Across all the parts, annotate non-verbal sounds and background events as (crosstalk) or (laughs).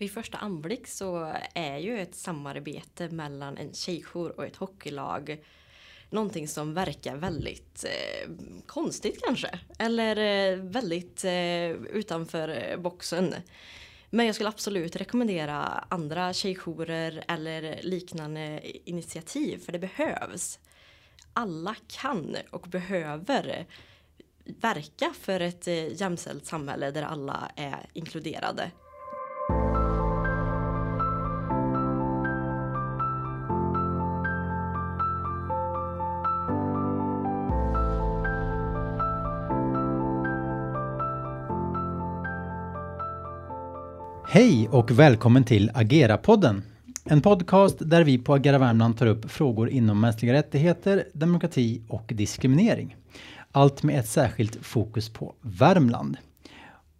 Vid första anblick så är ju ett samarbete mellan en tjejjour och ett hockeylag någonting som verkar väldigt eh, konstigt kanske. Eller eh, väldigt eh, utanför eh, boxen. Men jag skulle absolut rekommendera andra tjejjourer eller liknande initiativ för det behövs. Alla kan och behöver verka för ett eh, jämställt samhälle där alla är inkluderade. Hej och välkommen till Agera-podden. En podcast där vi på Agera Värmland tar upp frågor inom mänskliga rättigheter, demokrati och diskriminering. Allt med ett särskilt fokus på Värmland.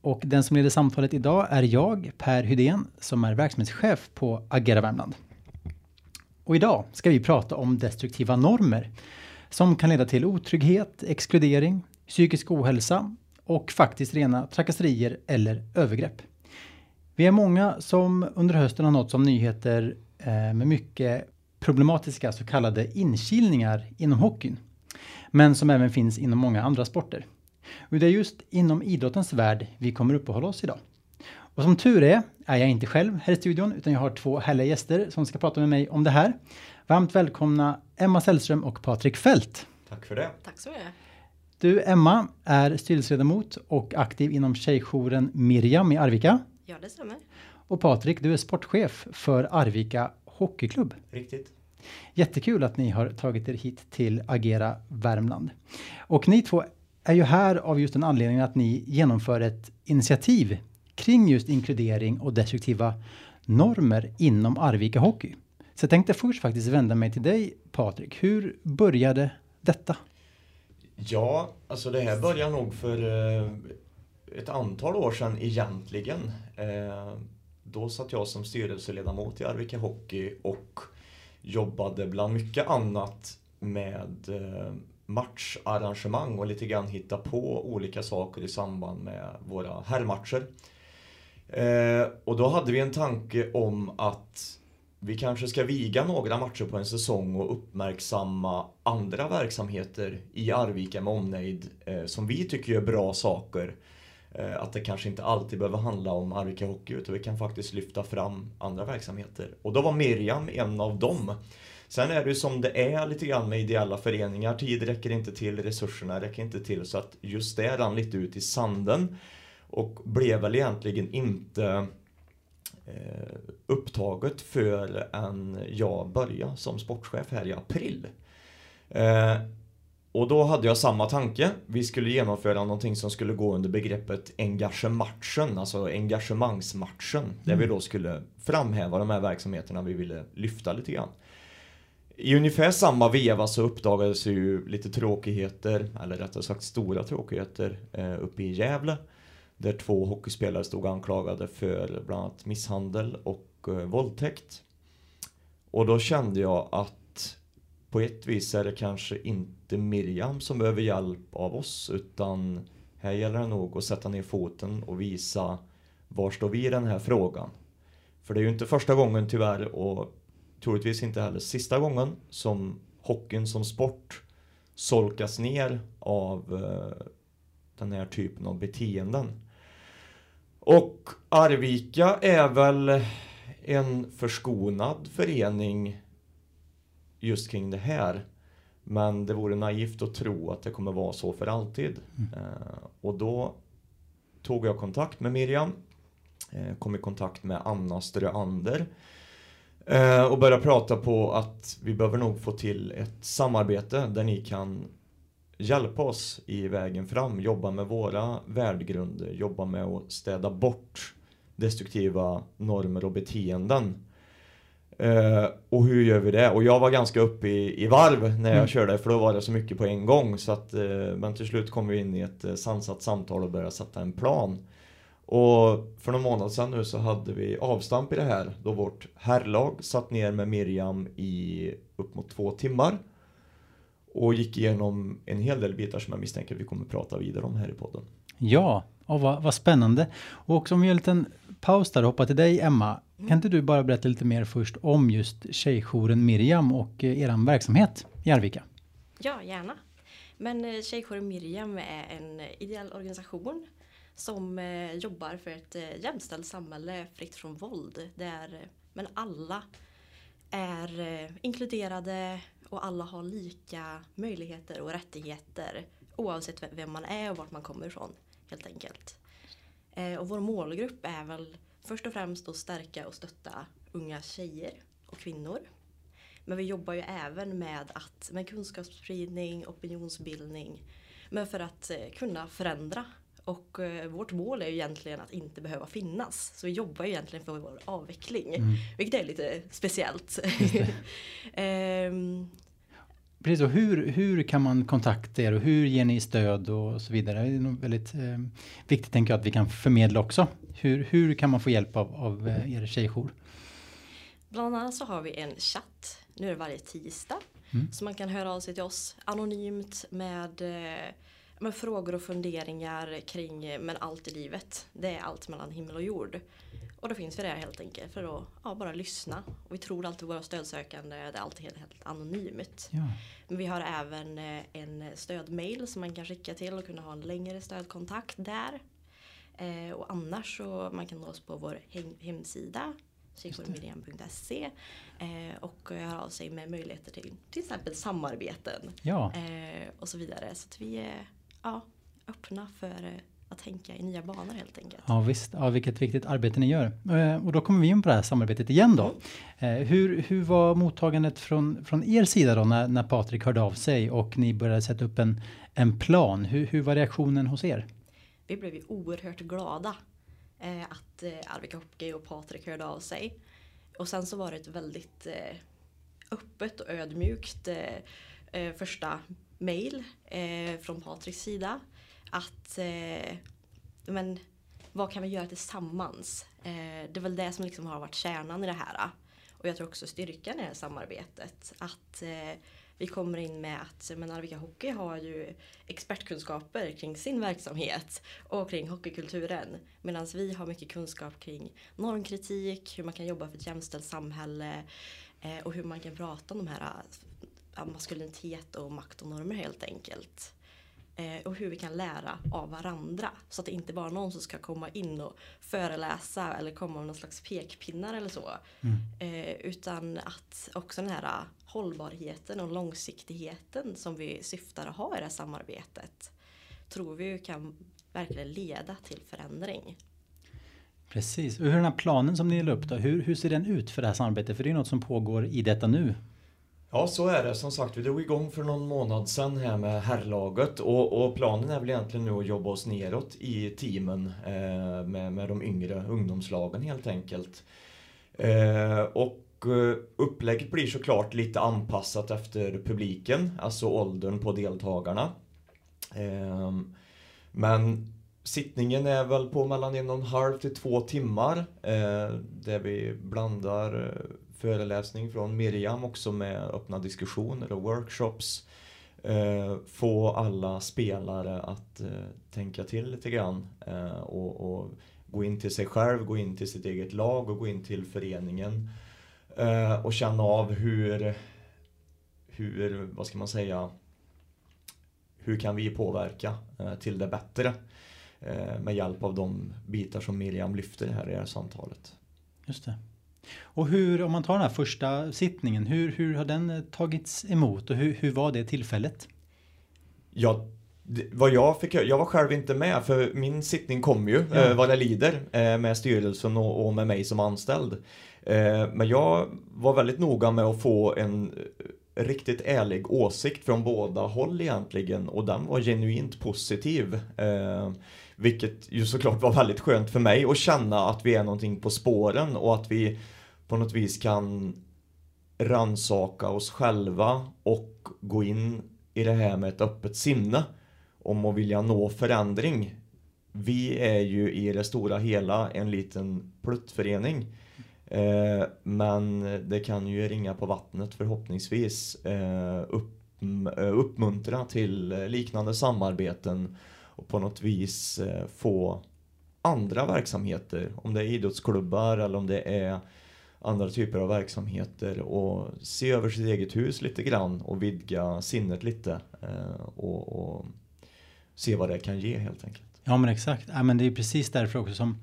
Och den som leder samtalet idag är jag, Per Hydén, som är verksamhetschef på Agera Värmland. Och idag ska vi prata om destruktiva normer som kan leda till otrygghet, exkludering, psykisk ohälsa och faktiskt rena trakasserier eller övergrepp. Vi är många som under hösten har nåtts om nyheter eh, med mycket problematiska så kallade inkilningar inom hockeyn. Men som även finns inom många andra sporter. Och det är just inom idrottens värld vi kommer uppehålla oss idag. Och som tur är, är jag inte själv här i studion utan jag har två härliga gäster som ska prata med mig om det här. Varmt välkomna Emma Sällström och Patrik Fält. Tack för det. Tack så mycket. Du Emma är styrelseledamot och aktiv inom tjejjouren Miriam i Arvika. Ja, det stämmer. Och Patrik, du är sportchef för Arvika Hockeyklubb. Riktigt. Jättekul att ni har tagit er hit till Agera Värmland. Och ni två är ju här av just den anledningen att ni genomför ett initiativ kring just inkludering och destruktiva normer inom Arvika Hockey. Så jag tänkte först faktiskt vända mig till dig Patrik. Hur började detta? Ja, alltså det här började nog för eh, ett antal år sedan egentligen. Eh, då satt jag som styrelseledamot i Arvika Hockey och jobbade bland mycket annat med eh, matcharrangemang och lite grann hitta på olika saker i samband med våra herrmatcher. Eh, och då hade vi en tanke om att vi kanske ska viga några matcher på en säsong och uppmärksamma andra verksamheter i Arvika med omnejd eh, som vi tycker gör bra saker. Eh, att det kanske inte alltid behöver handla om Arvika Hockey utan vi kan faktiskt lyfta fram andra verksamheter. Och då var Miriam en av dem. Sen är det ju som det är lite grann med ideella föreningar. Tid räcker inte till, resurserna räcker inte till. Så att just det rann lite ut i sanden. Och blev väl egentligen inte eh, upptaget förrän jag började som sportchef här i april. Eh, och då hade jag samma tanke. Vi skulle genomföra någonting som skulle gå under begreppet engagematchen, alltså engagemangsmatchen. Mm. Där vi då skulle framhäva de här verksamheterna vi ville lyfta lite grann. I ungefär samma veva så uppdagades ju lite tråkigheter, eller rättare sagt stora tråkigheter, eh, uppe i Gävle. Där två hockeyspelare stod anklagade för bland annat misshandel och eh, våldtäkt. Och då kände jag att på ett vis är det kanske inte inte Miriam som behöver hjälp av oss utan här gäller det nog att sätta ner foten och visa var står vi i den här frågan. För det är ju inte första gången tyvärr och troligtvis inte heller sista gången som hockeyn som sport solkas ner av eh, den här typen av beteenden. Och Arvika är väl en förskonad förening just kring det här. Men det vore naivt att tro att det kommer vara så för alltid. Mm. Eh, och då tog jag kontakt med Miriam, eh, kom i kontakt med Anna Ströander eh, och började prata på att vi behöver nog få till ett samarbete där ni kan hjälpa oss i vägen fram, jobba med våra värdegrunder, jobba med att städa bort destruktiva normer och beteenden Uh, och hur gör vi det? Och jag var ganska uppe i, i varv när jag mm. körde för då var det så mycket på en gång. Så att, uh, men till slut kom vi in i ett uh, sansat samtal och började sätta en plan. Och för någon månad sedan nu så hade vi avstamp i det här då vårt herrlag satt ner med Miriam i upp mot två timmar. Och gick igenom en hel del bitar som jag misstänker vi kommer prata vidare om här i podden. Ja, och vad, vad spännande. Och också om vi gör en liten paus där och hoppa till dig Emma. Kan inte du bara berätta lite mer först om just Tjejjouren Miriam och eh, er verksamhet i Arvika? Ja, gärna. Men eh, Tjejjouren Miriam är en ideell organisation som eh, jobbar för ett jämställt samhälle fritt från våld. Där men alla är inkluderade och alla har lika möjligheter och rättigheter oavsett vem man är och vart man kommer ifrån helt enkelt. Och vår målgrupp är väl först och främst att stärka och stötta unga tjejer och kvinnor. Men vi jobbar ju även med, att, med kunskapsspridning, opinionsbildning. Men för att eh, kunna förändra. Och eh, vårt mål är ju egentligen att inte behöva finnas. Så vi jobbar ju egentligen för vår avveckling. Mm. Vilket är lite speciellt. (laughs) Ehm, Precis, och hur, hur kan man kontakta er och hur ger ni stöd och så vidare? Det är nog väldigt eh, viktigt tänker jag att vi kan förmedla också. Hur, hur kan man få hjälp av, av eh, er tjejjour? Bland annat så har vi en chatt. Nu är det varje tisdag. Mm. Så man kan höra av sig till oss anonymt med, eh, med frågor och funderingar kring eh, men allt i livet. Det är allt mellan himmel och jord. Och då finns vi där helt enkelt för att ja, bara lyssna. Och vi tror alltid våra stödsökande, det är alltid helt, helt anonymt. Ja. Men vi har även eh, en stödmail som man kan skicka till och kunna ha en längre stödkontakt där. Eh, och annars så man kan nå oss på vår hem hemsida tjejjourmiriam.se eh, och höra av sig med möjligheter till till exempel samarbeten ja, eh, och så vidare. Så att vi är ja, öppna för eh, att tänka i nya banor helt enkelt. ja visst, ja, vilket viktigt arbete ni gör. Eh, och då kommer vi in på det här samarbetet igen då. Eh, hur, hur var mottagandet från, från er sida då när, när Patrik hörde av sig och ni började sätta upp en, en plan? Hur, hur var reaktionen hos er? Vi blev ju oerhört glada eh, att eh, Arvika Hoppge och Patrik hörde av sig. Och sen så var det ett väldigt eh, öppet och ödmjukt eh, första eh, från Patriks sida. Att eh, men vad kan vi göra tillsammans? Eh, det är väl det som liksom har varit kärnan i det här. Och jag tror också styrkan i det här samarbetet. Att eh, vi kommer in med att men Arvika Hockey har ju expertkunskaper kring sin verksamhet och kring hockeykulturen. Medan vi har mycket kunskap kring normkritik, hur man kan jobba för ett jämställt samhälle eh, och hur man kan prata om de här ah, maskulinitet och makt och normer helt enkelt. Eh, och hur vi kan lära av varandra. Så att det inte bara är någon som ska komma in och föreläsa eller komma med någon slags pekpinnar eller så. Mm. Eh, utan att också den här hållbarheten och långsiktigheten som vi syftar att ha i det här samarbetet tror vi kan verkligen leda till förändring. Precis, och hur är den här planen som ni la upp då? Hur, hur ser den ut för det här samarbetet? För det är något som pågår i detta nu. Ja, så är det. Som sagt, vi drog igång för någon månad sedan här med herrlaget och, och planen är väl egentligen nu att jobba oss neråt i teamen eh, med, med de yngre ungdomslagen helt enkelt. Eh, och eh, upplägget blir såklart lite anpassat efter publiken, alltså åldern på deltagarna. Eh, men sittningen är väl på mellan en och en halv till två timmar eh, där vi blandar eh, föreläsning från Miriam också med öppna diskussioner och workshops. Eh, få alla spelare att eh, tänka till lite grann eh, och, och gå in till sig själv, gå in till sitt eget lag och gå in till föreningen eh, och känna av hur, hur, vad ska man säga, hur kan vi påverka eh, till det bättre eh, med hjälp av de bitar som Miriam lyfter här i det här samtalet. Just det. Och hur, om man tar den här första sittningen, hur, hur har den eh, tagits emot och hur, hur var det tillfället? Ja, det- vad jag fick jag var själv inte med för min sittning kom ju Ja. eh, vad det lider eh, med styrelsen och, och med mig som anställd. Eh, men jag var väldigt noga med att få en riktigt ärlig åsikt från båda håll egentligen och den var genuint positiv. Vilket ju såklart var väldigt skönt för mig att känna att vi är någonting på spåren och att vi på något vis kan ransaka oss själva och gå in i det här med ett öppet sinne om att vilja nå förändring. Vi är ju i det stora hela en liten pluttförening. Eh, men det kan ju ringa på vattnet förhoppningsvis. Eh, upp, eh, uppmuntra till liknande samarbeten och på något vis eh, få andra verksamheter, om det är idrottsklubbar eller om det är andra typer av verksamheter och se över sitt eget hus lite grann och vidga sinnet lite eh, och, och, se vad det kan ge helt enkelt. Ja men exakt, ja, men det är precis därför också som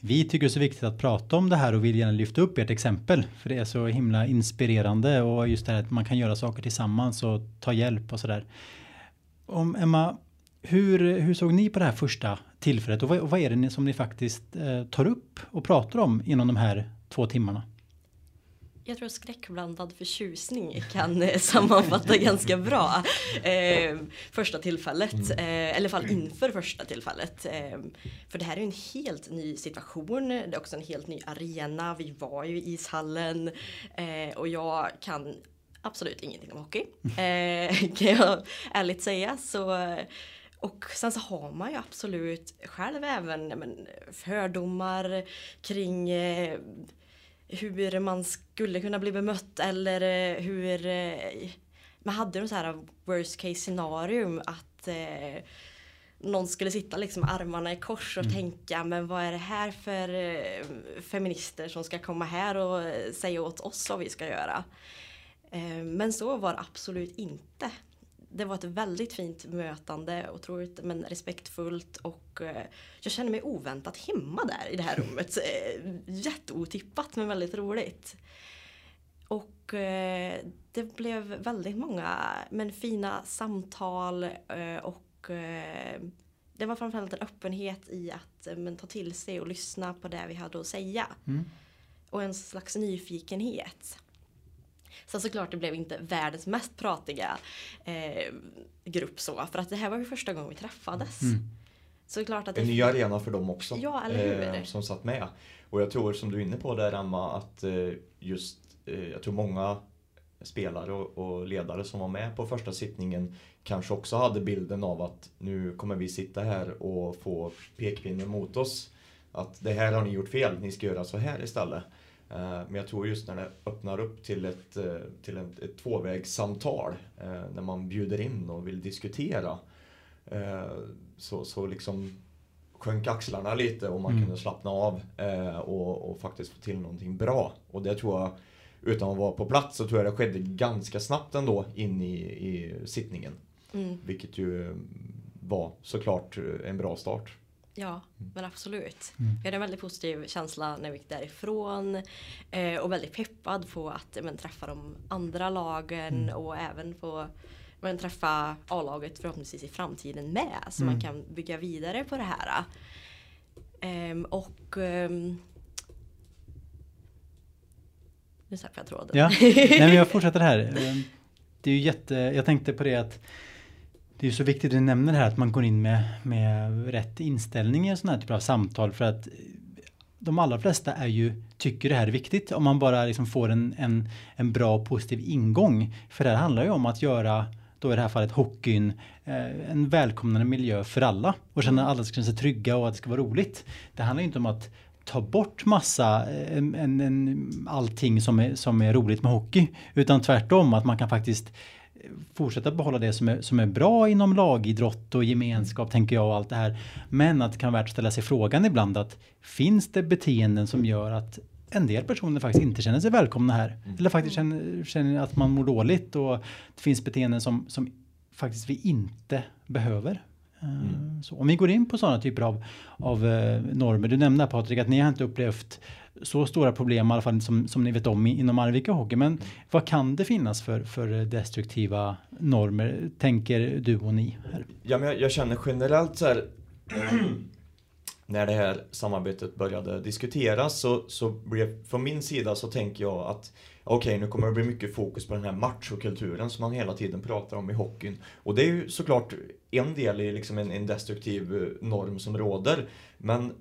vi tycker det är så viktigt att prata om det här och vill gärna lyfta upp ert exempel. För det är så himla inspirerande och just det här att man kan göra saker tillsammans och ta hjälp och sådär. Om Emma, hur, hur såg ni på det här första tillfället och vad, vad är det som ni faktiskt eh, tar upp och pratar om inom de här två timmarna? Jag tror skräckblandad förtjusning kan eh, sammanfatta (laughs) ganska bra eh, första tillfället. Mm. Eh, eller i fall inför första tillfället. Eh, för det här är en helt ny situation. Det är också en helt ny arena. Vi var ju i ishallen eh, och jag kan absolut ingenting om hockey. Kan jag ärligt säga. Så och sen så har man ju absolut själv även men, fördomar kring eh, hur man skulle kunna bli bemött eller eh, hur eh, man hade något så här worst case scenario att eh, någon skulle sitta liksom armarna i kors och mm. tänka men vad är det här för eh, feminister som ska komma här och säga åt oss vad vi ska göra. Eh, men så var det absolut inte det var ett väldigt fint mötande, otroligt men respektfullt och eh, jag känner mig oväntat hemma där i det här rummet. (laughs) Eh, jätteotippat men väldigt roligt. Och eh, det blev väldigt många men fina samtal och det var framförallt en öppenhet i att men, ta till sig och lyssna på det vi hade att säga. Mm. Och en slags nyfikenhet. Sen såklart det blev inte världens mest pratiga eh, grupp så. För att det här var ju första gången vi träffades. Mm. Så klart att det en ny arena för dem också. Ja, eller hur? Eh, som satt med. Och jag tror som du är inne på där Emma att eh, just, eh, jag tror många spelare och, och, ledare som var med på första sittningen kanske också hade bilden av att nu kommer vi sitta här och få pekpinnen mot oss. Att det här har ni gjort fel, ni ska göra så här istället. Eh, men jag tror just när det öppnar upp till ett, eh, till ett, ett tvåvägssamtal, eh, när man bjuder in och vill diskutera, så, så liksom sjönk axlarna lite och man mm. kunde slappna av och, och, faktiskt få till någonting bra. Och det tror jag, utan att vara på plats, så tror jag det skedde ganska snabbt ändå in i, i sittningen. Mm. Vilket ju var såklart en bra start. Ja, mm. men absolut. Mm. Jag hade en väldigt positiv känsla när vi gick därifrån. Eh, och väldigt peppad på att men, träffa de andra lagen mm. och även få men, träffa A-laget förhoppningsvis i framtiden med. Så man mm. kan bygga vidare på det här. Eh, och eh, nu släpper jag tråden. Ja, Nej, men jag (laughs) fortsätter här. Ehm, det är ju jätte, jag tänkte på det att det är så viktigt att nämna det här att man går in med, med rätt inställning i sådana här typer av samtal för att de allra flesta är ju, tycker det här är viktigt om man bara liksom får en, en, en bra positiv ingång. För det här handlar ju om att göra då i det här fallet hockeyn, eh, en välkomnande miljö för alla och känna att alla ska känna sig trygga och att det ska vara roligt. Det handlar inte om att ta bort massa, eh, en, en, allting som är, som är roligt med hockey, utan tvärtom att man kan faktiskt fortsätta behålla det som är, som är bra inom lagidrott och gemenskap tänker jag och allt det här. Men att det kan vara värt att ställa sig frågan ibland att finns det beteenden som gör att en del personer faktiskt inte känner sig välkomna här. Mm. Eller faktiskt känner, känner, att man mår dåligt och det finns beteenden som, som faktiskt vi inte behöver. Eh, mm. Så om vi går in på sådana typer av, av eh, normer. Du nämnde Patrik att ni har inte upplevt så stora problem i alla fall som, som ni vet om inom Arvika Hockey. Men vad kan det finnas för, för destruktiva normer, tänker du och ni? Här? Ja, men jag, jag känner generellt så här (clears throat) när det här samarbetet började diskuteras så, så blev, från min sida så tänker jag att okej, okay, nu kommer det bli mycket fokus på den här machokulturen som man hela tiden pratar om i hockeyn. Och det är ju såklart en del i liksom en, en destruktiv eh, norm som råder. Men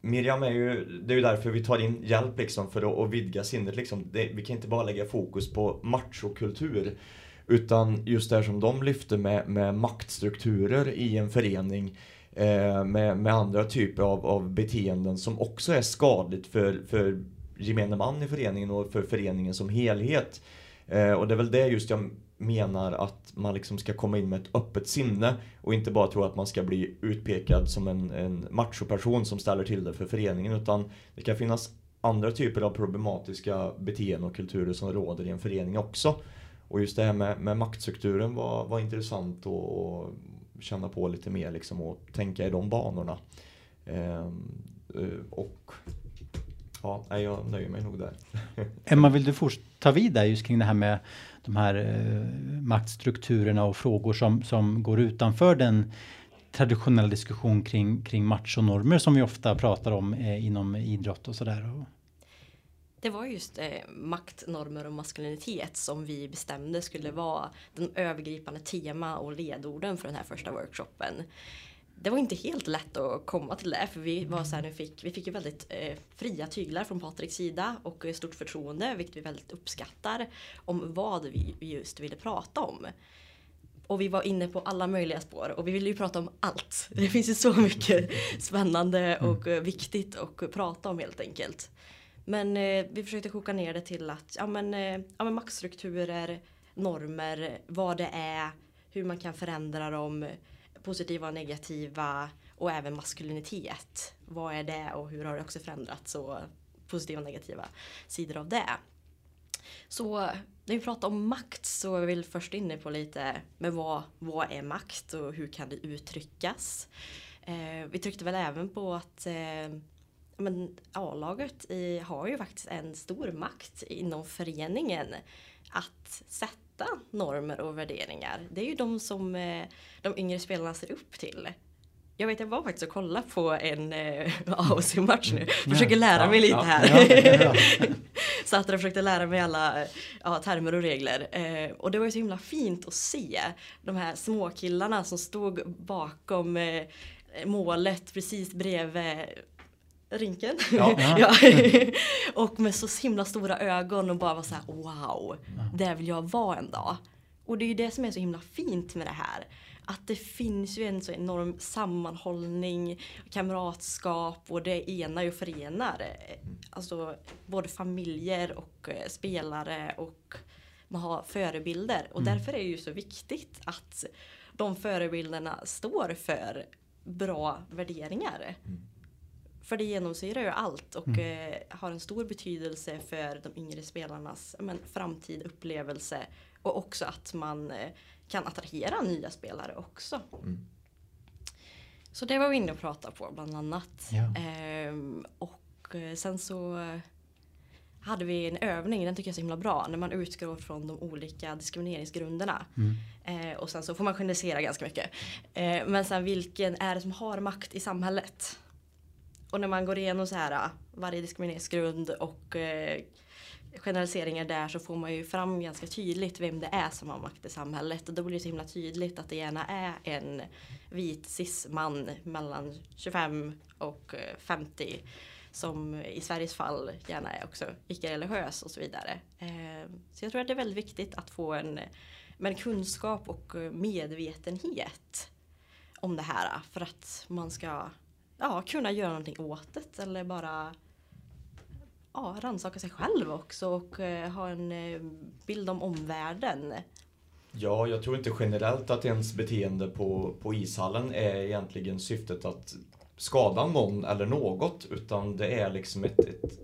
Miriam är ju, det är ju därför vi tar in hjälp liksom för att, att vidga sinnet liksom. Det, vi kan inte bara lägga fokus på machokultur. Utan just det här som de lyfte med, med maktstrukturer i en förening. Eh, med, med andra typer av, av beteenden som också är skadligt för, för gemene man i föreningen och för föreningen som helhet. Eh, och det är väl det just jag menar att man liksom ska komma in med ett öppet sinne och inte bara tro att man ska bli utpekad som en, en machoperson som ställer till det för föreningen utan det kan finnas andra typer av problematiska beteenden och kulturer som råder i en förening också. Och just det här med, med maktstrukturen var, var intressant att känna på lite mer liksom och tänka i de banorna. Ehm, eh, och ja, jag nöjer mig nog där. (laughs) Emma, vill du ta vid där just kring det här med de här eh, maktstrukturerna och frågor som, som går utanför den traditionella diskussion kring, kring machonormer som vi ofta pratar om eh, inom idrott och sådär. Det var just eh, maktnormer och maskulinitet som vi bestämde skulle vara den övergripande tema och ledorden för den här första workshopen. Det var inte helt lätt att komma till det för vi var så här, nu fick, vi fick ju väldigt eh, fria tyglar från Patriks sida och stort förtroende vilket vi väldigt uppskattar om vad vi just ville prata om. Och vi var inne på alla möjliga spår och vi ville ju prata om allt. (laughs) Det finns ju så mycket spännande och mm. viktigt att prata om helt enkelt. Men eh, vi försökte koka ner det till att ja, men, eh, ja, men maktstrukturer, normer, vad det är, hur man kan förändra dem, positiva och negativa och även maskulinitet. Vad är det och hur har det också förändrats och positiva och negativa sidor av det. Så när vi pratar om makt så är vi först inne på lite med vad, vad är makt och hur kan det uttryckas. Eh, vi tryckte väl även på att eh, men A-laget har ju faktiskt en stor makt inom föreningen att sätta normer och värderingar. Det är ju de som eh, de yngre spelarna ser upp till. Jag vet, jag var faktiskt och kollade på en eh, (laughs) AOC-match nu. Försöker lära mig lite här. så att jag (laughs) försökte lära mig alla ja, termer och regler. Eh, och det var ju så himla fint att se de här småkillarna som stod bakom eh, målet precis bredvid rinken. Ja. (laughs) ja. (laughs) och med så himla stora ögon och bara var så här wow, där vill jag vara en dag. Och det är ju det som är så himla fint med det här. Att det finns ju en så enorm sammanhållning, kamratskap och det enar och förenar. Alltså både familjer och eh, spelare och man har förebilder. Och mm. därför är det ju så viktigt att de förebilderna står för bra värderingar. Mm. För det genomsyrar ju allt och mm. eh, har en stor betydelse för de yngre spelarnas men, framtid, upplevelse och också att man eh, kan attrahera nya spelare också. Mm. Så det var vi inne och pratade på bland annat. Ja. Ehm, och eh, sen så hade vi en övning, den tycker jag är så himla bra, när man utgår från de olika diskrimineringsgrunderna. Mm. Eh, och sen så får man generalisera ganska mycket. Eh, men sen vilken är det som har makt i samhället? Och när man går igenom så här varje diskrimineringsgrund och eh, generaliseringar där så får man ju fram ganska tydligt vem det är som har makt i samhället. Och då blir det så himla tydligt att det gärna är en vit cis-man mellan 25 och eh, 50 som i Sveriges fall gärna är också icke-religiös och så vidare. Eh, så jag tror att det är väldigt viktigt att få en men kunskap och eh, medvetenhet om det här för att man ska ja, kunna göra någonting åt det eller bara ja, rannsaka sig själv också och eh, ha en eh, bild om omvärlden. Ja, jag tror inte generellt att ens beteende på, på ishallen är egentligen syftet att skada någon eller något utan det är liksom ett, ett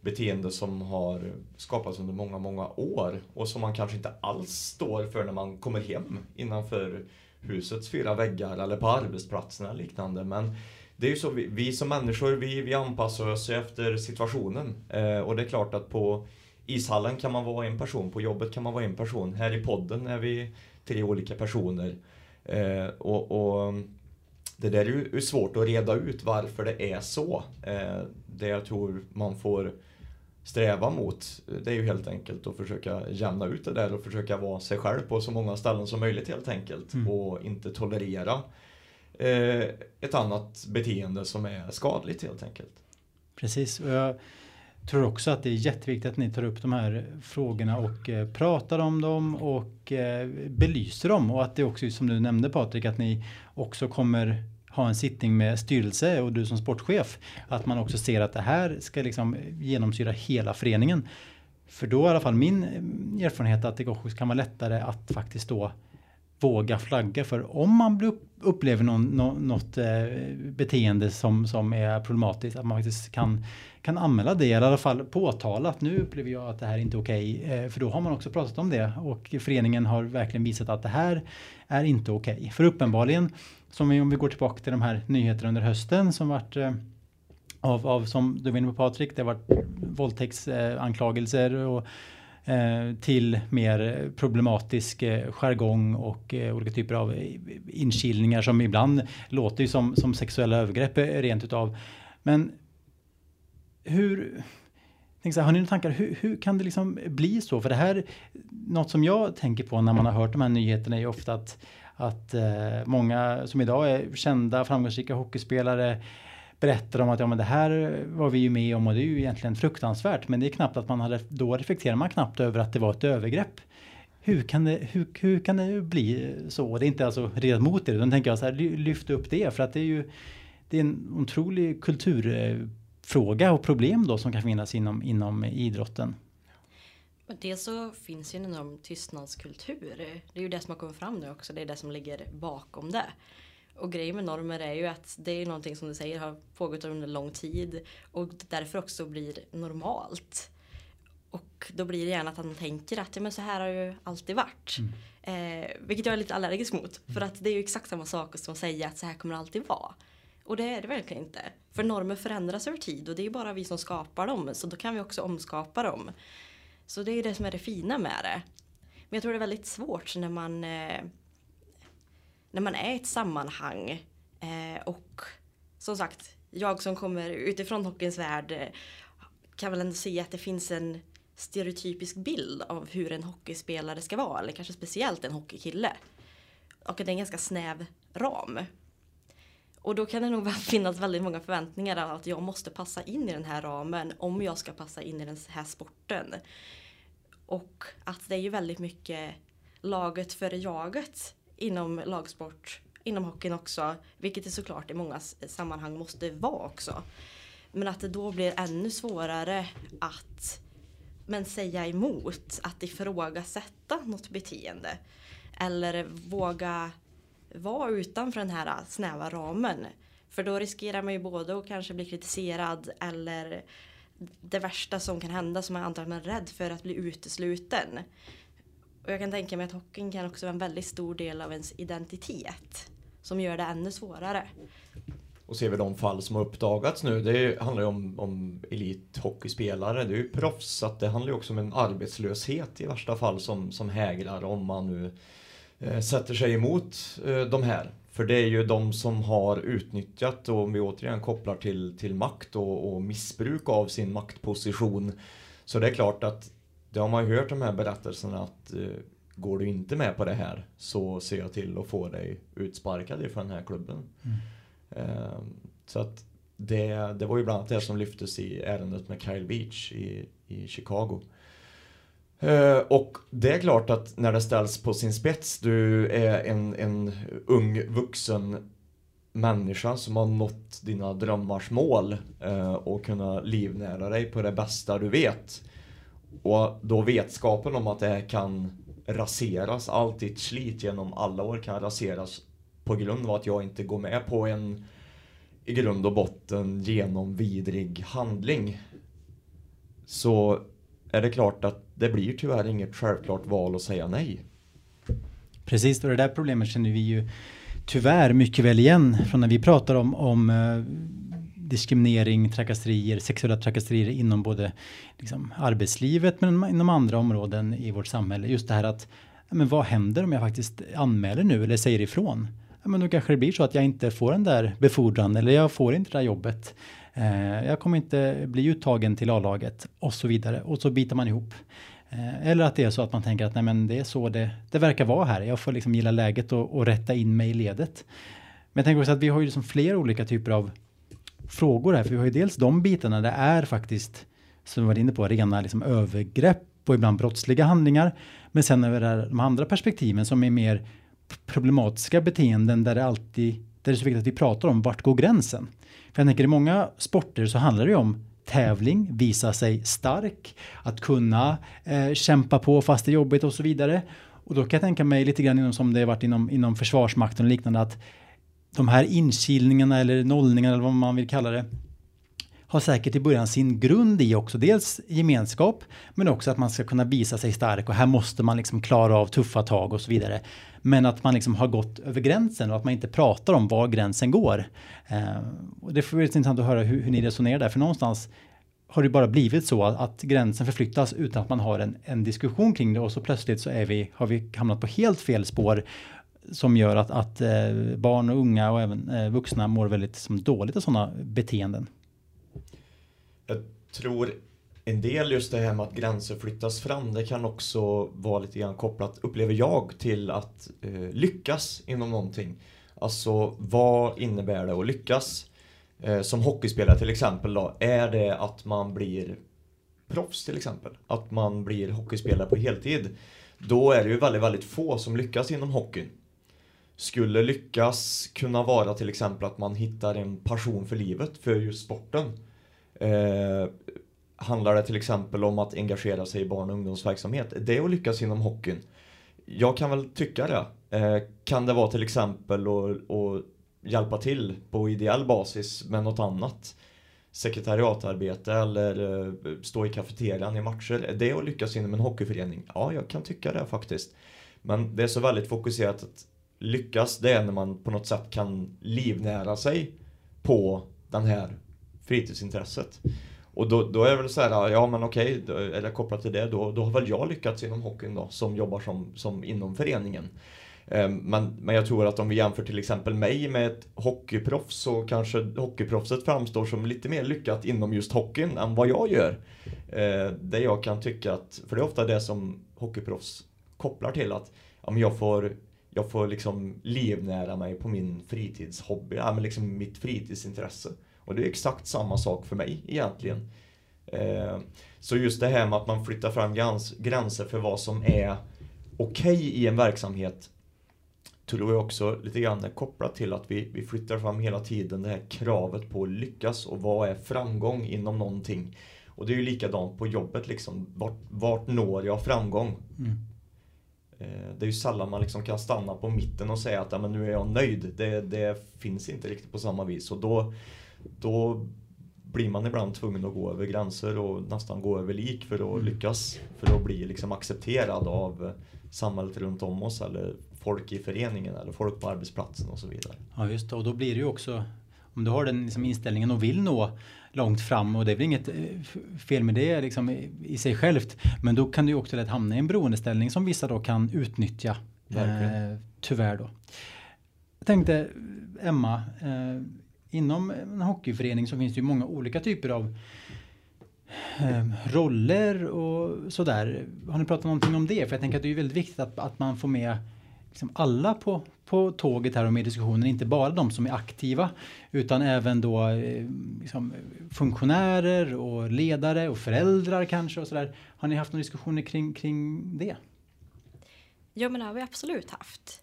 beteende som har skapats under många, många år och som man kanske inte alls står för när man kommer hem innanför husets fyra väggar eller på arbetsplatsen eller liknande. Men det är ju så, vi, vi som människor, vi, vi anpassar oss efter situationen. Eh, och det är klart att på ishallen kan man vara en person, på jobbet kan man vara en person. Här i podden är vi tre olika personer. Eh, och, och, Det där är ju svårt att reda ut varför det är så. Eh, det jag tror man får sträva mot, det är ju helt enkelt att försöka jämna ut det där och försöka vara sig själv på så många ställen som möjligt helt enkelt. Mm. Och inte tolerera Eh, ett annat beteende som är skadligt helt enkelt. Precis. Och jag tror också att det är jätteviktigt att ni tar upp de här frågorna och eh, pratar om dem och eh, belyser dem och att det också som du nämnde Patrik att ni också kommer ha en sittning med styrelse och du som sportchef att man också ser att det här ska liksom genomsyra hela föreningen. För då är i alla fall min eh, erfarenhet att det kan vara lättare att faktiskt då våga flagga för om man upplever någon, något eh, beteende som, som är problematiskt, att man faktiskt kan, kan anmäla det, eller i alla fall påtala att nu upplever jag att det här är inte är okej. Okay. Eh, för då har man också pratat om det och föreningen har verkligen visat att det här är inte okej. Okay. För uppenbarligen, som vi, om vi går tillbaka till de här nyheterna under hösten som varit eh, av, av, som du var inne på Patrik, det har varit våldtäktsanklagelser och Eh, till mer problematisk eh, jargong och eh, olika typer av inkilningar som ibland låter ju som, som sexuella övergrepp rent utav. Men hur, så här, har ni några tankar, hur, hur, kan det liksom bli så? För det här, något som jag tänker på när man har hört de här nyheterna är ju ofta att, att eh, många som idag är kända framgångsrika hockeyspelare berättar om att ja, men det här var vi ju med om och det är ju egentligen fruktansvärt. Men det är knappt att man hade, då reflekterar man knappt över att det var ett övergrepp. Hur kan det, hur, hur kan det bli så? Och Det är inte alltså redan mot det, utan tänker jag så här, lyft upp det för att det är ju det är en otrolig kulturfråga och problem då som kan finnas inom, inom idrotten. Dels så finns ju en enorm tystnadskultur. Det är ju det som har kommit fram nu också. Det är det som ligger bakom det. Och grejen med normer är ju att det är någonting som du säger har pågått under lång tid och därför också blir normalt. Och då blir det gärna att han tänker att ja, men så här har ju alltid varit. Mm. Eh, vilket jag är lite allergisk mot. Mm. För att det är ju exakt samma sak som att säga att så här kommer det alltid vara. Och det är det verkligen inte. För normer förändras över tid och det är bara vi som skapar dem. Så då kan vi också omskapa dem. Så det är det som är det fina med det. Men jag tror det är väldigt svårt när man eh, när man är i ett sammanhang eh, och som sagt, jag som kommer utifrån hockeyns värld eh, kan väl ändå se att det finns en stereotypisk bild av hur en hockeyspelare ska vara, eller kanske speciellt en hockeykille. Och det är en ganska snäv ram. Och då kan det nog (laughs) finnas väldigt många förväntningar av att jag måste passa in i den här ramen om jag ska passa in i den här sporten. Och att det är ju väldigt mycket laget före jaget inom lagsport, inom hockeyn också, vilket det såklart i många sammanhang måste vara också. Men att det då blir ännu svårare att men säga emot, att ifrågasätta något beteende. Eller våga vara utanför den här snäva ramen. För då riskerar man ju både att kanske bli kritiserad eller det värsta som kan hända som man antar att man är rädd för att bli utesluten. Och jag kan tänka mig att hockeyn kan också vara en väldigt stor del av ens identitet. Som gör det ännu svårare. Och ser vi de fall som har uppdagats nu, det handlar ju om, om elithockeyspelare. Det är ju proffs, så att det handlar ju också om en arbetslöshet i värsta fall som, som hägrar om man nu eh, sätter sig emot eh, de här. För det är ju de som har utnyttjat, och om vi återigen kopplar till, till makt och, och missbruk av sin maktposition. Så det är klart att det har man ju hört de här berättelserna att eh, går du inte med på det här så ser jag till att få dig utsparkad ifrån den här klubben. Mm. Eh, så att det, det var ju bland annat det som lyftes i ärendet med Kyle Beach i, i Chicago. Eh, och det är klart att när det ställs på sin spets, du är en, en ung vuxen människa som har nått dina drömmars mål eh, och kunna livnära dig på det bästa du vet. Och då vetskapen om att det här kan raseras, allt ditt slit genom alla år kan raseras på grund av att jag inte går med på en i grund och botten genomvidrig handling. Så är det klart att det blir tyvärr inget självklart val att säga nej. Precis, och det där problemet känner vi ju tyvärr mycket väl igen från när vi pratar om, om eh, diskriminering, trakasserier, sexuella trakasserier inom både liksom, arbetslivet men inom andra områden i vårt samhälle. Just det här att men vad händer om jag faktiskt anmäler nu eller säger ifrån? Ja, men då kanske det blir så att jag inte får den där befordran eller jag får inte det där jobbet. Eh, jag kommer inte bli uttagen till A-laget och så vidare och så biter man ihop. Eh, eller att det är så att man tänker att nej men det är så det, det verkar vara här. Jag får liksom gilla läget och, och rätta in mig i ledet. Men jag tänker också att vi har ju liksom flera olika typer av frågor här. För vi har ju dels de bitarna det är faktiskt, som vi var inne på, rena liksom övergrepp och ibland brottsliga handlingar. Men sen är det de andra perspektiven som är mer problematiska beteenden där det alltid där det är så viktigt att vi pratar om vart går gränsen. För jag tänker i många sporter så handlar det ju om tävling, visa sig stark, att kunna eh, kämpa på fast det är jobbigt och så vidare. Och då kan jag tänka mig lite grann inom, som det har varit inom, inom Försvarsmakten och liknande att de här inkilningarna eller nollningarna eller vad man vill kalla det har säkert i början sin grund i också dels gemenskap men också att man ska kunna visa sig stark och här måste man liksom klara av tuffa tag och så vidare. Men att man liksom har gått över gränsen och att man inte pratar om var gränsen går. Eh, och det får bli intressant att höra hur, hur ni resonerar där för någonstans har det bara blivit så att, att gränsen förflyttas utan att man har en, en diskussion kring det och så plötsligt så är vi, har vi hamnat på helt fel spår som gör att, att eh, barn och unga och även eh, vuxna mår väldigt som dåligt av sådana beteenden. Jag tror en del just det här med att gränser flyttas fram, det kan också vara lite grann kopplat, upplever jag, till att eh, lyckas inom någonting. Alltså vad innebär det att lyckas? Eh, som hockeyspelare till exempel då, är det att man blir proffs till exempel? Att man blir hockeyspelare på heltid? Då är det ju väldigt, väldigt få som lyckas inom hockeyn. Skulle lyckas kunna vara till exempel att man hittar en passion för livet, för just sporten. Eh, handlar det till exempel om att engagera sig i barn och ungdomsverksamhet? Det är att lyckas inom hockeyn. Jag kan väl tycka det. Eh, kan det vara till exempel att hjälpa till på ideell basis med något annat? Sekretariatarbete eller eh, stå i kafeterian i matcher. Är det att lyckas inom en hockeyförening? Ja, jag kan tycka det faktiskt. Men det är så väldigt fokuserat att lyckas, det är när man på något sätt kan livnära sig på den här fritidsintresset. Och då, då är det väl så här, ja men okej, okay, eller kopplat till det, då, då har väl jag lyckats inom hockeyn då, som jobbar som, som inom föreningen. Ehm, men, men jag tror att om vi jämför till exempel mig med ett hockeyproffs så kanske hockeyproffset framstår som lite mer lyckat inom just hockeyn än vad jag gör. Ehm, det jag kan tycka att, för det är ofta det som hockeyproffs kopplar till att ja, men jag får jag får liksom livnära mig på min fritidshobby, ja, men liksom mitt fritidsintresse. Och det är exakt samma sak för mig egentligen. Eh, så just det här med att man flyttar fram gränser för vad som är okej okay i en verksamhet tror jag också lite grann är kopplat till att vi, vi flyttar fram hela tiden det här kravet på att lyckas och vad är framgång inom någonting. Och det är ju likadant på jobbet liksom. Vart, vart når jag framgång? Mm. Eh, det är ju sällan man liksom kan stanna på mitten och säga att ja, men nu är jag nöjd. Det, det finns inte riktigt på samma vis. Och då, då blir man ibland tvungen att gå över gränser och nästan gå över lik för att mm. lyckas. För att bli liksom accepterad av samhället runt om oss eller folk i föreningen eller folk på arbetsplatsen och så vidare. Ja just det och då blir det ju också om du har den liksom inställningen och vill nå långt fram och det är väl inget eh, fel med det liksom i sig självt. Men då kan du också lätt hamna i en beroendeställning som vissa då kan utnyttja. Eh, tyvärr då. Jag tänkte Emma, eh, inom en hockeyförening så finns det ju många olika typer av eh, roller och sådär. Har ni pratat någonting om det? För jag tänker att det är väldigt viktigt att, att man får med liksom alla på, på tåget här och med i diskussionen, inte bara de som är aktiva utan även då eh, liksom, funktionärer och ledare och föräldrar kanske och sådär. Har ni haft några diskussioner kring, kring det? Ja men det har vi absolut haft.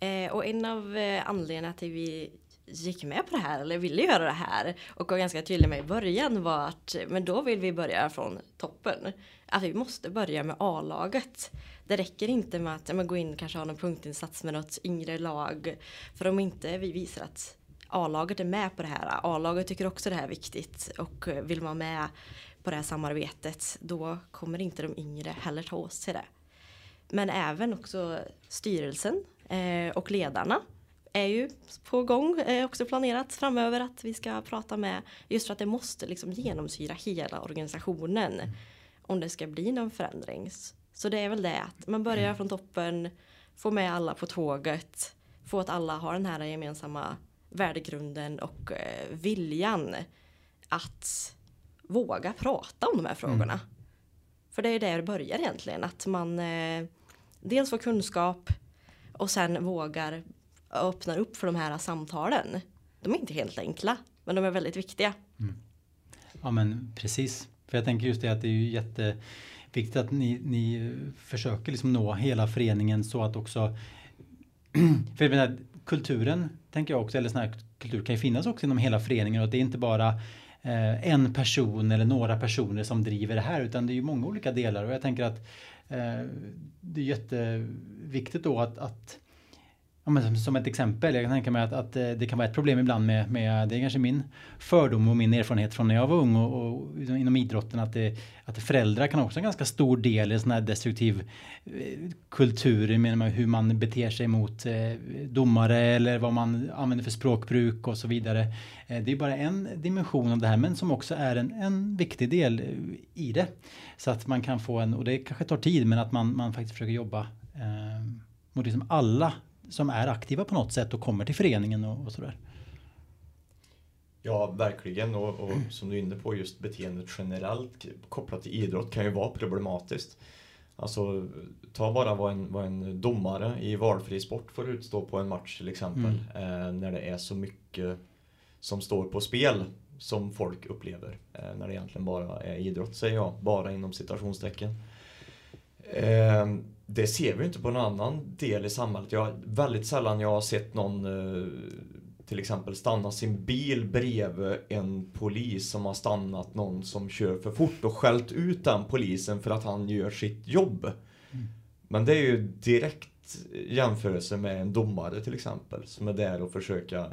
Eh, och en av eh, anledningarna till vi gick med på det här eller ville göra det här och var ganska tydlig med i början var att men då vill vi börja från toppen. Att vi måste börja med A-laget. Det räcker inte med att men, gå in och kanske ha någon punktinsats med något yngre lag. För om inte vi visar att A-laget är med på det här. A-laget tycker också det här är viktigt och eh, vill vara med på det här samarbetet. Då kommer inte de yngre heller ta åt sig det. Men även också styrelsen eh, och ledarna är ju på gång, är också planerat framöver att vi ska prata med just för att det måste liksom genomsyra hela organisationen om det ska bli någon förändring. Så det är väl det att man börjar mm. från toppen, får med alla på tåget, får att alla har den här gemensamma värdegrunden och eh, viljan att våga prata om de här frågorna. Mm. För det är där det börjar egentligen, att man eh, dels får kunskap och sen vågar öppnar upp för de här samtalen. De är inte helt enkla, men de är väldigt viktiga. Mm. Ja men precis, för jag tänker just det att det är ju jätteviktigt att ni, ni försöker liksom nå hela föreningen så att också (clears throat) för menar, kulturen tänker jag också, eller sån här kultur kan ju finnas också inom hela föreningen och det är inte bara eh, en person eller några personer som driver det här utan det är ju många olika delar och jag tänker att eh, det är jätteviktigt då att, att Ja, men som ett exempel, jag kan tänka mig att, att eh, det kan vara ett problem ibland med, med, det är kanske min fördom och min erfarenhet från när jag var ung och, och liksom inom idrotten att, det, att föräldrar kan också ha en ganska stor del i sån här destruktiv eh, kultur, med hur man beter sig mot eh, domare eller vad man använder för språkbruk och så vidare. Det är bara en dimension av det här men som också är en, en viktig del i det. Så att man kan få en, och det kanske tar tid men att man, man faktiskt försöker jobba eh, mot liksom alla som är aktiva på något sätt och kommer till föreningen och, och sådär. Ja, verkligen. Och, och, som du är inne på, just beteendet generellt kopplat till idrott kan ju vara problematiskt. Alltså, ta bara vad en, vad en domare i valfri sport får utstå på en match till exempel. Mm. Eh, när det är så mycket som står på spel som folk upplever. Eh, när det egentligen bara är idrott, säger jag. Bara inom citationstecken. Eh, det ser vi inte på någon annan del i samhället. Jag, väldigt sällan jag har sett någon eh, till exempel stanna sin bil bredvid en polis som har stannat någon som kör för fort och skällt ut den polisen för att han gör sitt jobb. Mm. Men det är ju direkt jämförelse med en domare till exempel som är där och försöka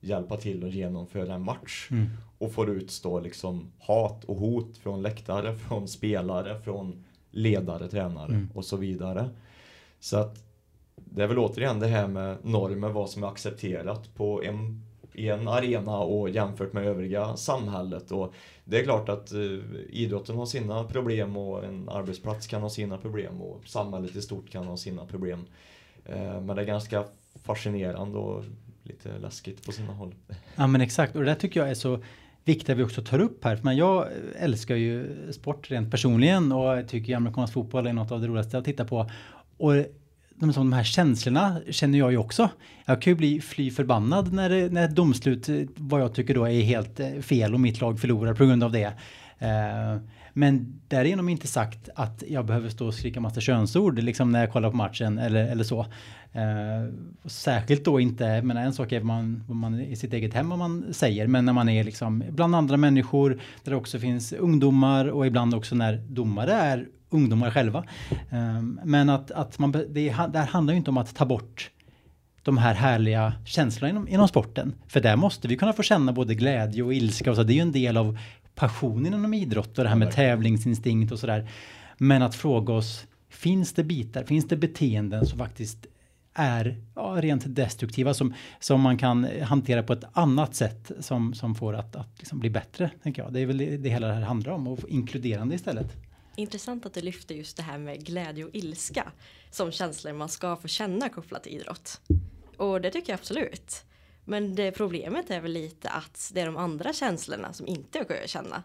hjälpa till att genomföra en match. Mm. Och får utstå liksom hat och hot från läktare, från spelare, från ledare, tränare mm. och så vidare. Så att det är väl återigen det här med normer, vad som är accepterat på en, i en arena och jämfört med övriga samhället. Och det är klart att eh, idrotten har sina problem och en arbetsplats kan ha sina problem och samhället i stort kan ha sina problem. Eh, men det är ganska fascinerande och lite läskigt på sina håll. Ja men exakt och det där tycker jag är så Viktiga vi också tar upp här. Men jag älskar ju sport rent personligen och tycker amerikansk fotboll är något av det roligaste att titta på. Och de, de här känslorna känner jag ju också. Jag kan ju bli fly förbannad när, när ett domslut, vad jag tycker då är helt eh, fel och mitt lag förlorar på grund av det. Uh, men därigenom inte sagt att jag behöver stå och skrika massa könsord liksom när jag kollar på matchen eller, eller så. Eh, särskilt då inte, men en sak är vad man, vad man i sitt eget hem vad man säger, men när man är liksom bland andra människor där det också finns ungdomar och ibland också när domare är ungdomar själva. Eh, men att, att man, det, det här handlar ju inte om att ta bort de här härliga känslorna inom, inom sporten. För där måste vi kunna få känna både glädje och ilska och så. Det är ju en del av passionen inom idrott och det här med tävlingsinstinkt och sådär. Men att fråga oss, finns det bitar, finns det beteenden som faktiskt är ja, rent destruktiva som, som man kan hantera på ett annat sätt som, som får att, att liksom bli bättre. Tänker jag. Det är väl det, det hela det här handlar om och inkluderande istället. Intressant att du lyfter just det här med glädje och ilska som känslor man ska få känna kopplat till idrott. Och det tycker jag absolut. Men det problemet är väl lite att det är de andra känslorna som inte jag kan att känna.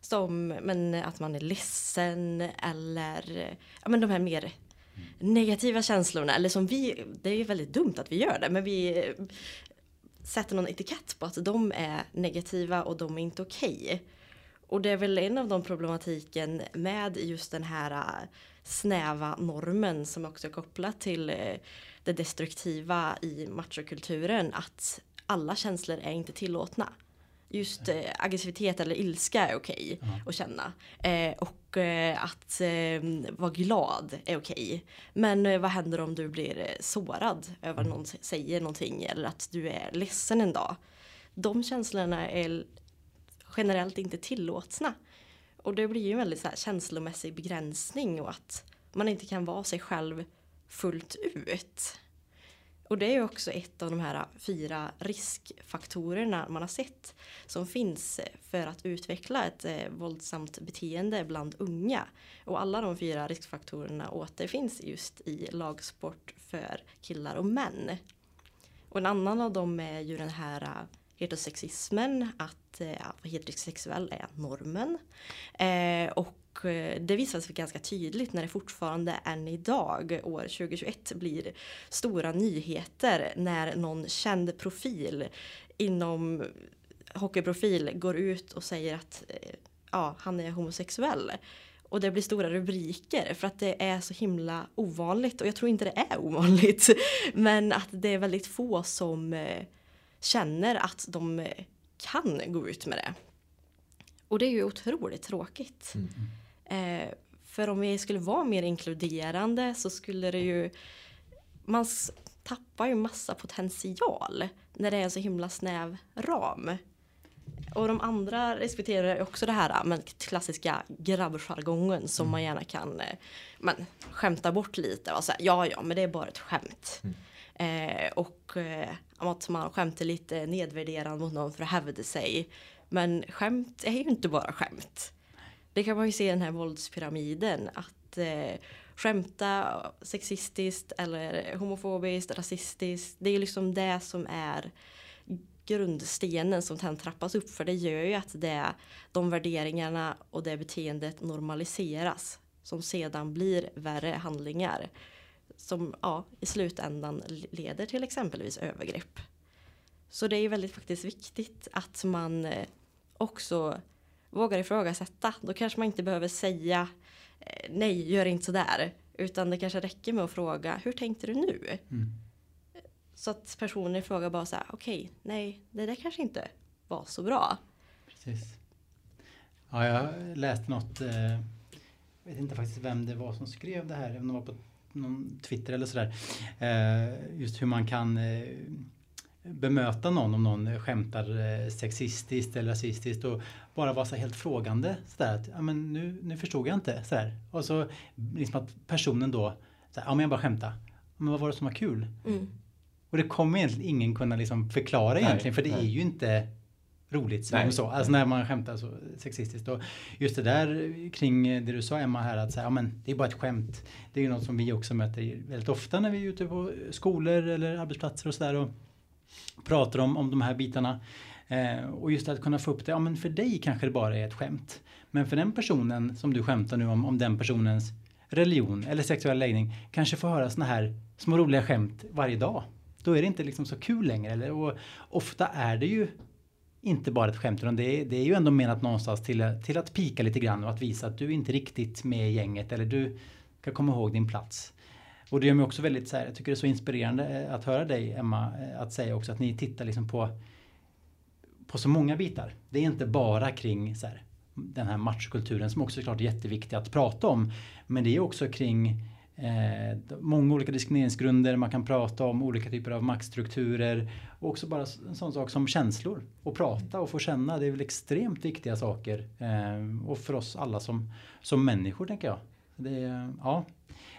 Som men att man är ledsen eller ja, men de här mer negativa känslorna. Eller som vi, det är ju väldigt dumt att vi gör det, men vi eh, sätter någon etikett på att de är negativa och de är inte okej. Okay. Och det är väl en av de problematiken med just den här äh, snäva normen som också är kopplat till äh, det destruktiva i machokulturen att alla känslor är inte tillåtna. Just eh, aggressivitet eller ilska är okej okay att känna. Och att eh, vara glad är okej. Okay. Men vad händer om du blir sårad över att någon säger någonting eller att du är ledsen en dag. De känslorna är generellt inte tillåtna. Och det blir ju en väldigt så här, känslomässig begränsning och att man inte kan vara sig själv fullt ut. Och det är ju också ett av de här fyra riskfaktorerna man har sett som finns för att utveckla ett eh, våldsamt beteende bland unga. Och alla de fyra riskfaktorerna återfinns just i lagsport för killar och män. Och en annan av dem är ju den här eh, heterosexismen, att eh, heterosexuell är normen. Eh, och eh, det visar sig ganska tydligt när det fortfarande än idag, år 2021, blir stora nyheter när någon känd profil inom hockeyprofil går ut och säger att eh, ja, han är homosexuell. Och det blir stora rubriker för att det är så himla ovanligt och jag tror inte det är ovanligt. (laughs) Men att det är väldigt få som eh, känner att de eh, kan gå ut med det. Och det är ju otroligt tråkigt. Mm. Eh, för om vi skulle vara mer inkluderande så skulle det ju... Man tappar ju massa potential när det är en så himla snäv ram. Och de andra respekterar också det här men klassiska grabbjargongen som man gärna kan eh, men, skämta bort lite och säga ja ja men det är bara ett skämt. Eh, och eh, att man skämtar lite nedvärderande mot någon för att hävda sig. Men skämt är ju inte bara skämt. Det kan man ju se i den här våldspyramiden att eh, skämta sexistiskt eller homofobiskt, rasistiskt. Det är ju liksom det som är grundstenen som sen trappas upp för det gör ju att det, de värderingarna och det beteendet normaliseras som sedan blir värre handlingar som ja, i slutändan leder till exempelvis övergrepp. Så det är ju väldigt faktiskt viktigt att man eh, också vågar ifrågasätta. Då kanske man inte behöver säga eh, nej, gör inte sådär. Utan det kanske räcker med att fråga, hur tänkte du nu? Mm. Så att personen i fråga bara säger, okej, nej, det där kanske inte var så bra. Precis. Ja, jag läste något, eh, jag vet inte faktiskt vem det var som skrev det här, om det var på någon Twitter eller sådär. Eh, just hur man kan eh, bemöta någon om någon skämtar eh, sexistiskt eller rasistiskt och bara vara så helt frågande. Sådär att, ja men nu, nu förstod jag inte. Sådär. Och så liksom att personen då, sådär, ja men jag bara skämta. Men vad var det som var kul? Mm. Och det kommer egentligen ingen kunna liksom förklara Nej, egentligen för det nej. är ju inte roligt Nej, så. Alltså när man skämtar så sexistiskt. Och just det där kring det du sa Emma här att säga, ja men det är bara ett skämt. Det är ju något som vi också möter väldigt ofta när vi är ute på skolor eller arbetsplatser och sådär och pratar om, om de här bitarna. Eh, och just att kunna få upp det, ja men för dig kanske det bara är ett skämt. Men för den personen som du skämtar nu om, om den personens religion eller sexuell läggning kanske får höra såna här små roliga skämt varje dag. Då är det inte liksom så kul längre. Eller? Och ofta är det ju inte bara ett skämt utan det är, det är ju ändå menat någonstans till, till att pika lite grann och att visa att du är inte riktigt med i gänget eller du ska komma ihåg din plats. Och det gör mig också väldigt så här, jag tycker det är så inspirerande eh, att höra dig Emma eh, att säga också att ni tittar liksom på på så många bitar. Det är inte bara kring så här, den här matchkulturen som också är klart jätteviktig att prata om. Men det är också kring eh, många olika diskrimineringsgrunder. Man kan prata om olika typer av maktstrukturer. Och också bara en sån sak som känslor. Och prata och få känna. Det är väl extremt viktiga saker. Eh, och för oss alla som, som människor tänker jag. Det, ja,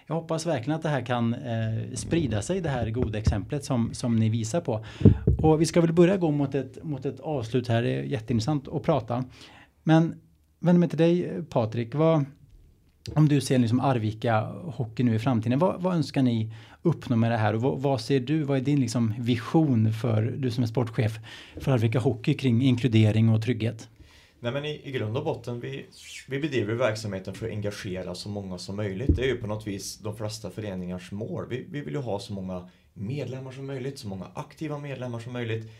jag hoppas verkligen att det här kan eh, sprida sig, det här goda exemplet som, som ni visar på. Och vi ska väl börja gå mot ett, mot ett avslut här. Det är jätteintressant att prata. Men vänder mig till dig Patrik. Vad, om du ser liksom Arvika Hockey nu i framtiden. Vad, vad önskar ni uppnå med det här? Och vad, vad ser du? Vad är din liksom vision för, du som är sportchef, för Arvika Hockey kring inkludering och trygghet? Nej men i, i grund och botten, vi, vi bedriver verksamheten för att engagera så många som möjligt. Det är ju på något vis de flesta föreningars mål. Vi, vi vill ju ha så många medlemmar som möjligt, så många aktiva medlemmar som möjligt.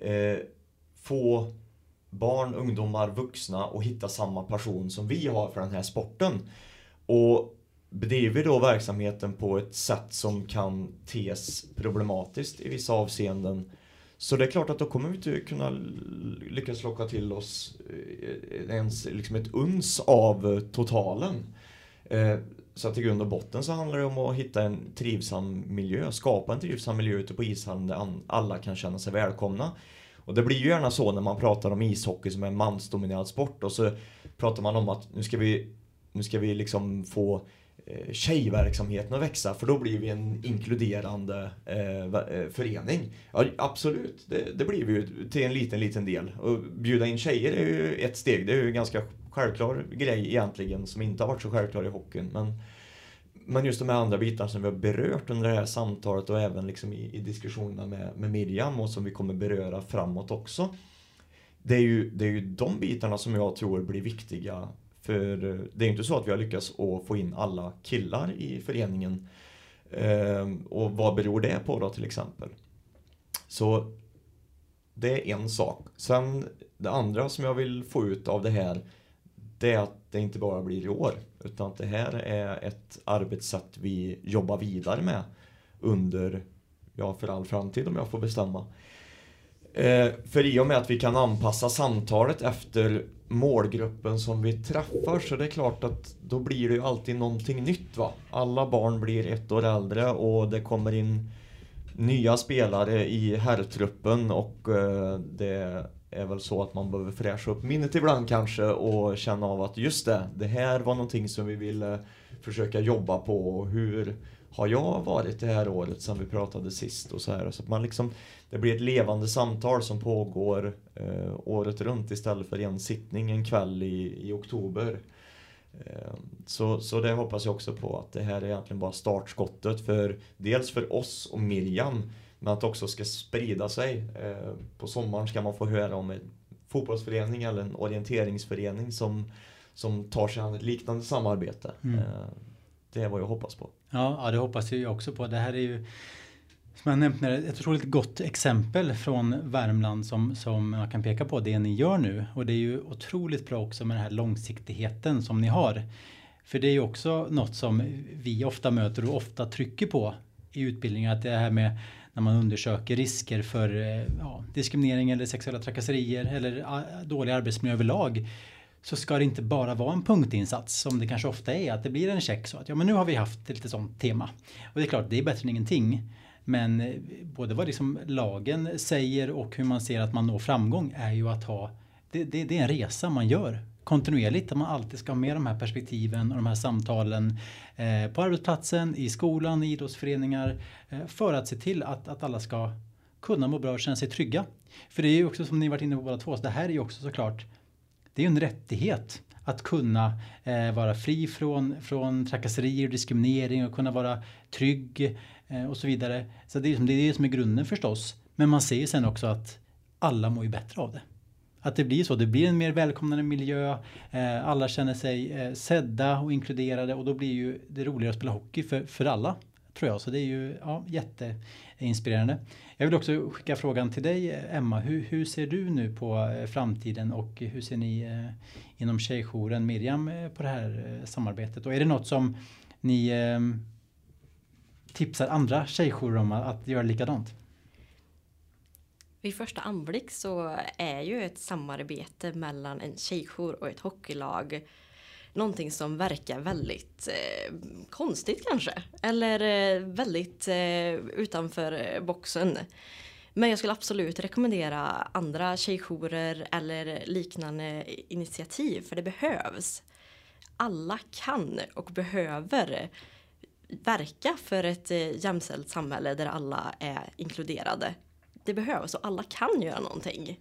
Eh, få barn, ungdomar, vuxna och hitta samma passion som vi har för den här sporten. Och bedriver då verksamheten på ett sätt som kan tes problematiskt i vissa avseenden så det är klart att då kommer vi inte kunna lyckas locka till oss eh, ens liksom ett uns av eh, totalen. Eh, så att i grund och botten så handlar det om att hitta en trivsam miljö, skapa en trivsam miljö ute på ishallen där alla kan känna sig välkomna. Och det blir ju gärna så när man pratar om ishockey som en mansdominerad sport och så pratar man om att nu ska vi, nu ska vi liksom få eh, tjejverksamheten att växa för då blir vi en inkluderande eh, eh, förening. Ja, absolut, det, det blir vi ju till en liten, liten del. Och bjuda in tjejer är ju ett steg, det är ju en ganska självklar grej egentligen som inte har varit så självklar i hockeyn. Men, men just de här andra bitarna som vi har berört under det här samtalet och även liksom i, i diskussionerna med, med Miriam och som vi kommer beröra framåt också. Det är, ju, det är ju de bitarna som jag tror blir viktiga för det är ju inte så att vi har lyckats att få in alla killar i föreningen. Ehm, och vad beror det på då till exempel? Så det är en sak. Sen det andra som jag vill få ut av det här det är att det inte bara blir i år utan att det här är ett arbetssätt vi jobbar vidare med under, ja för all framtid om jag får bestämma. Eh, för i och med att vi kan anpassa samtalet efter målgruppen som vi träffar så det är klart att då blir det ju alltid någonting nytt va. Alla barn blir ett år äldre och det kommer in nya spelare i herrtruppen och eh, det är väl så att man behöver fräscha upp minnet ibland kanske och känna av att just det, det här var någonting som vi ville försöka jobba på och hur har jag varit det här året sedan vi pratade sist och så här. Så att man liksom, det blir ett levande samtal som pågår eh, året runt istället för en sittning en kväll i, i oktober. Eh, så, så det hoppas jag också på att det här är egentligen bara startskottet för dels för oss och Miriam men att det också ska sprida sig. Eh, på sommaren ska man få höra om en fotbollsförening eller en orienteringsförening som, som tar sig an ett liknande samarbete. Mm. Eh, det är vad jag hoppas på. Ja, ja, det hoppas jag också på. Det här är ju som jag nämnt, ett otroligt gott exempel från Värmland som, som man kan peka på det ni gör nu. Och det är ju otroligt bra också med den här långsiktigheten som ni har. För det är ju också något som vi ofta möter och ofta trycker på i utbildningar. Att det här med när man undersöker risker för eh, ja, diskriminering eller sexuella trakasserier eller ah, dålig arbetsmiljö överlag så ska det inte bara vara en punktinsats som det kanske ofta är att det blir en check så att ja men nu har vi haft lite sånt tema. Och det är klart det är bättre än ingenting. Men eh, både vad liksom lagen säger och hur man ser att man når framgång är ju att ha det, det, det är en resa man gör kontinuerligt. Att man alltid ska ha med de här perspektiven och de här samtalen eh, på arbetsplatsen, i skolan, i idrottsföreningar eh, för att se till att, att alla ska kunna må bra och känna sig trygga. För det är ju också som ni varit inne på båda två, så det här är ju också såklart det är ju en rättighet att kunna eh, vara fri från, från trakasserier och diskriminering och kunna vara trygg eh, och så vidare. Så det är, det är det som är grunden förstås. Men man ser ju sen också att alla mår ju bättre av det. Att det blir så. Det blir en mer välkomnande miljö. Eh, alla känner sig eh, sedda och inkluderade och då blir ju det roligare att spela hockey för, för alla. Tror jag. Så det är ju ja, jätteinspirerande. Jag vill också skicka frågan till dig eh, Emma. Hur, hur ser du nu på eh, framtiden och hur ser ni eh, inom Tjejjouren Miriam eh, på det här samarbetet? Och är det något som ni tipsar andra tjejjourer om att göra likadant? Vid första anblick så är ju ett samarbete mellan en tjejjour och ett hockeylag någonting som verkar väldigt eh, konstigt kanske. Eller eh, väldigt eh, utanför eh, boxen. Men jag skulle absolut rekommendera andra tjejjourer eller liknande initiativ för det behövs. Alla kan och behöver verka för ett eh, jämställt samhälle där alla är inkluderade. Det behövs och alla kan göra någonting.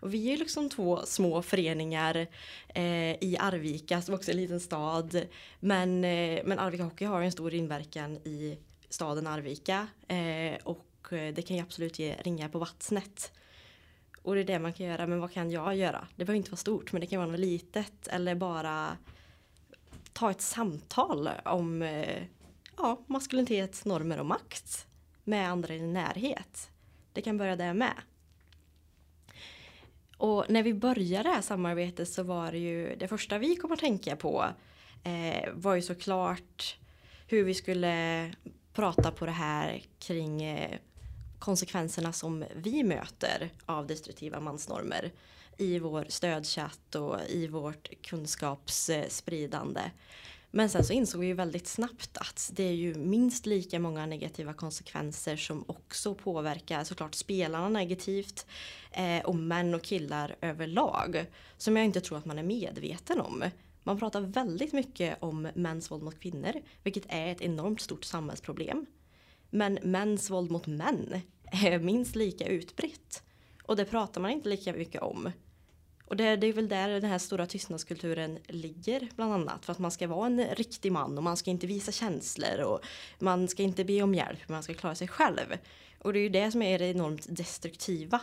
Och vi är liksom två små föreningar eh, i Arvika som också är en liten stad. Men, eh, men Arvika Hockey har en stor inverkan i staden Arvika. Eh, och eh, det kan ju absolut ge ringar på vattnet. Och det är det man kan göra. Men vad kan jag göra? Det behöver inte vara stort men det kan vara något litet. Eller bara ta ett samtal om eh, ja, maskulinitet, normer och makt med andra i närhet. Det kan börja där med. Och när vi började det här samarbetet så var det ju det första vi kom att tänka på eh, var ju såklart hur vi skulle prata på det här kring eh, konsekvenserna som vi möter av destruktiva mansnormer i vår stödchatt och i vårt kunskapsspridande. Men sen så insåg vi ju väldigt snabbt att det är ju minst lika många negativa konsekvenser som också påverkar såklart spelarna negativt eh, och män och killar överlag. Som jag inte tror att man är medveten om. Man pratar väldigt mycket om mäns våld mot kvinnor, vilket är ett enormt stort samhällsproblem. Men mäns våld mot män är minst lika utbrett. Och det pratar man inte lika mycket om. Och det, det, är väl där den här stora tystnadskulturen ligger bland annat. För att man ska vara en riktig man och man ska inte visa känslor och man ska inte be om hjälp, man ska klara sig själv. Och det är ju det som är det enormt destruktiva.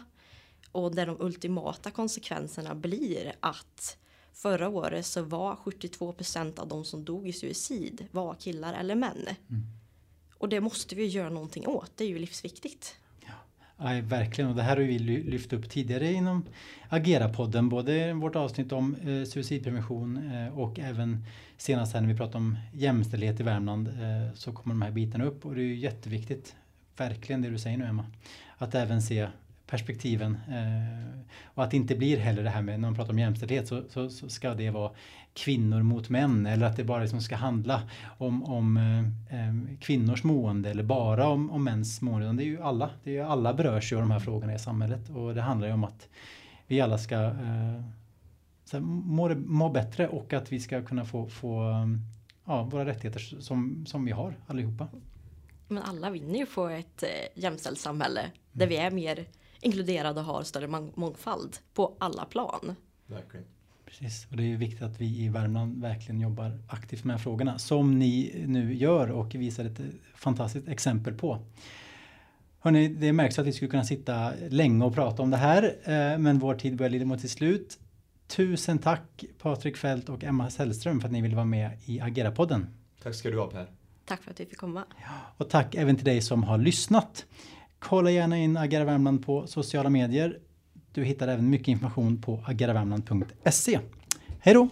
Och där de ultimata konsekvenserna blir att förra året så var 72 procent av de som dog i suicid var killar eller män. Mm. Och det måste vi göra någonting åt, det är ju livsviktigt. Ja, verkligen, och det här har vi lyft upp tidigare inom Agera-podden. Både vårt avsnitt om eh, suicidprevention eh, och även senast här när vi pratade om jämställdhet i Värmland eh, så kommer de här bitarna upp och det är ju jätteviktigt, verkligen det du säger nu Emma, att även se perspektiven. Eh, och att det inte blir heller det här med när man pratar om jämställdhet så, så, så ska det vara kvinnor mot män eller att det bara liksom ska handla om, om eh, eh kvinnors mående eller bara om, om mäns mående. Det är ju alla, det är ju alla berörs ju av de här frågorna i samhället och det handlar ju om att vi alla ska eh, så må, må bättre och att vi ska kunna få, få ja, våra rättigheter som, som vi har allihopa. Men alla vinner ju på ett eh, jämställt samhälle mm. där vi är mer inkluderade och har större mångfald på alla plan. Verkligen. Precis, och det är viktigt att vi i Värmland verkligen jobbar aktivt med de här frågorna som ni nu gör och visar ett fantastiskt exempel på. Hörrni, det märks att vi skulle kunna sitta länge och prata om det här, eh, men vår tid börjar lida mot sitt slut. Tusen tack Patrik Fält och Emma Sällström för att ni ville vara med i Agera-podden. Tack ska du ha Per. Tack för att vi fick komma. Och tack även till dig som har lyssnat. Kolla gärna in Agera Värmland på sociala medier. Du hittar även mycket information på agaravärmland.se. Hej då!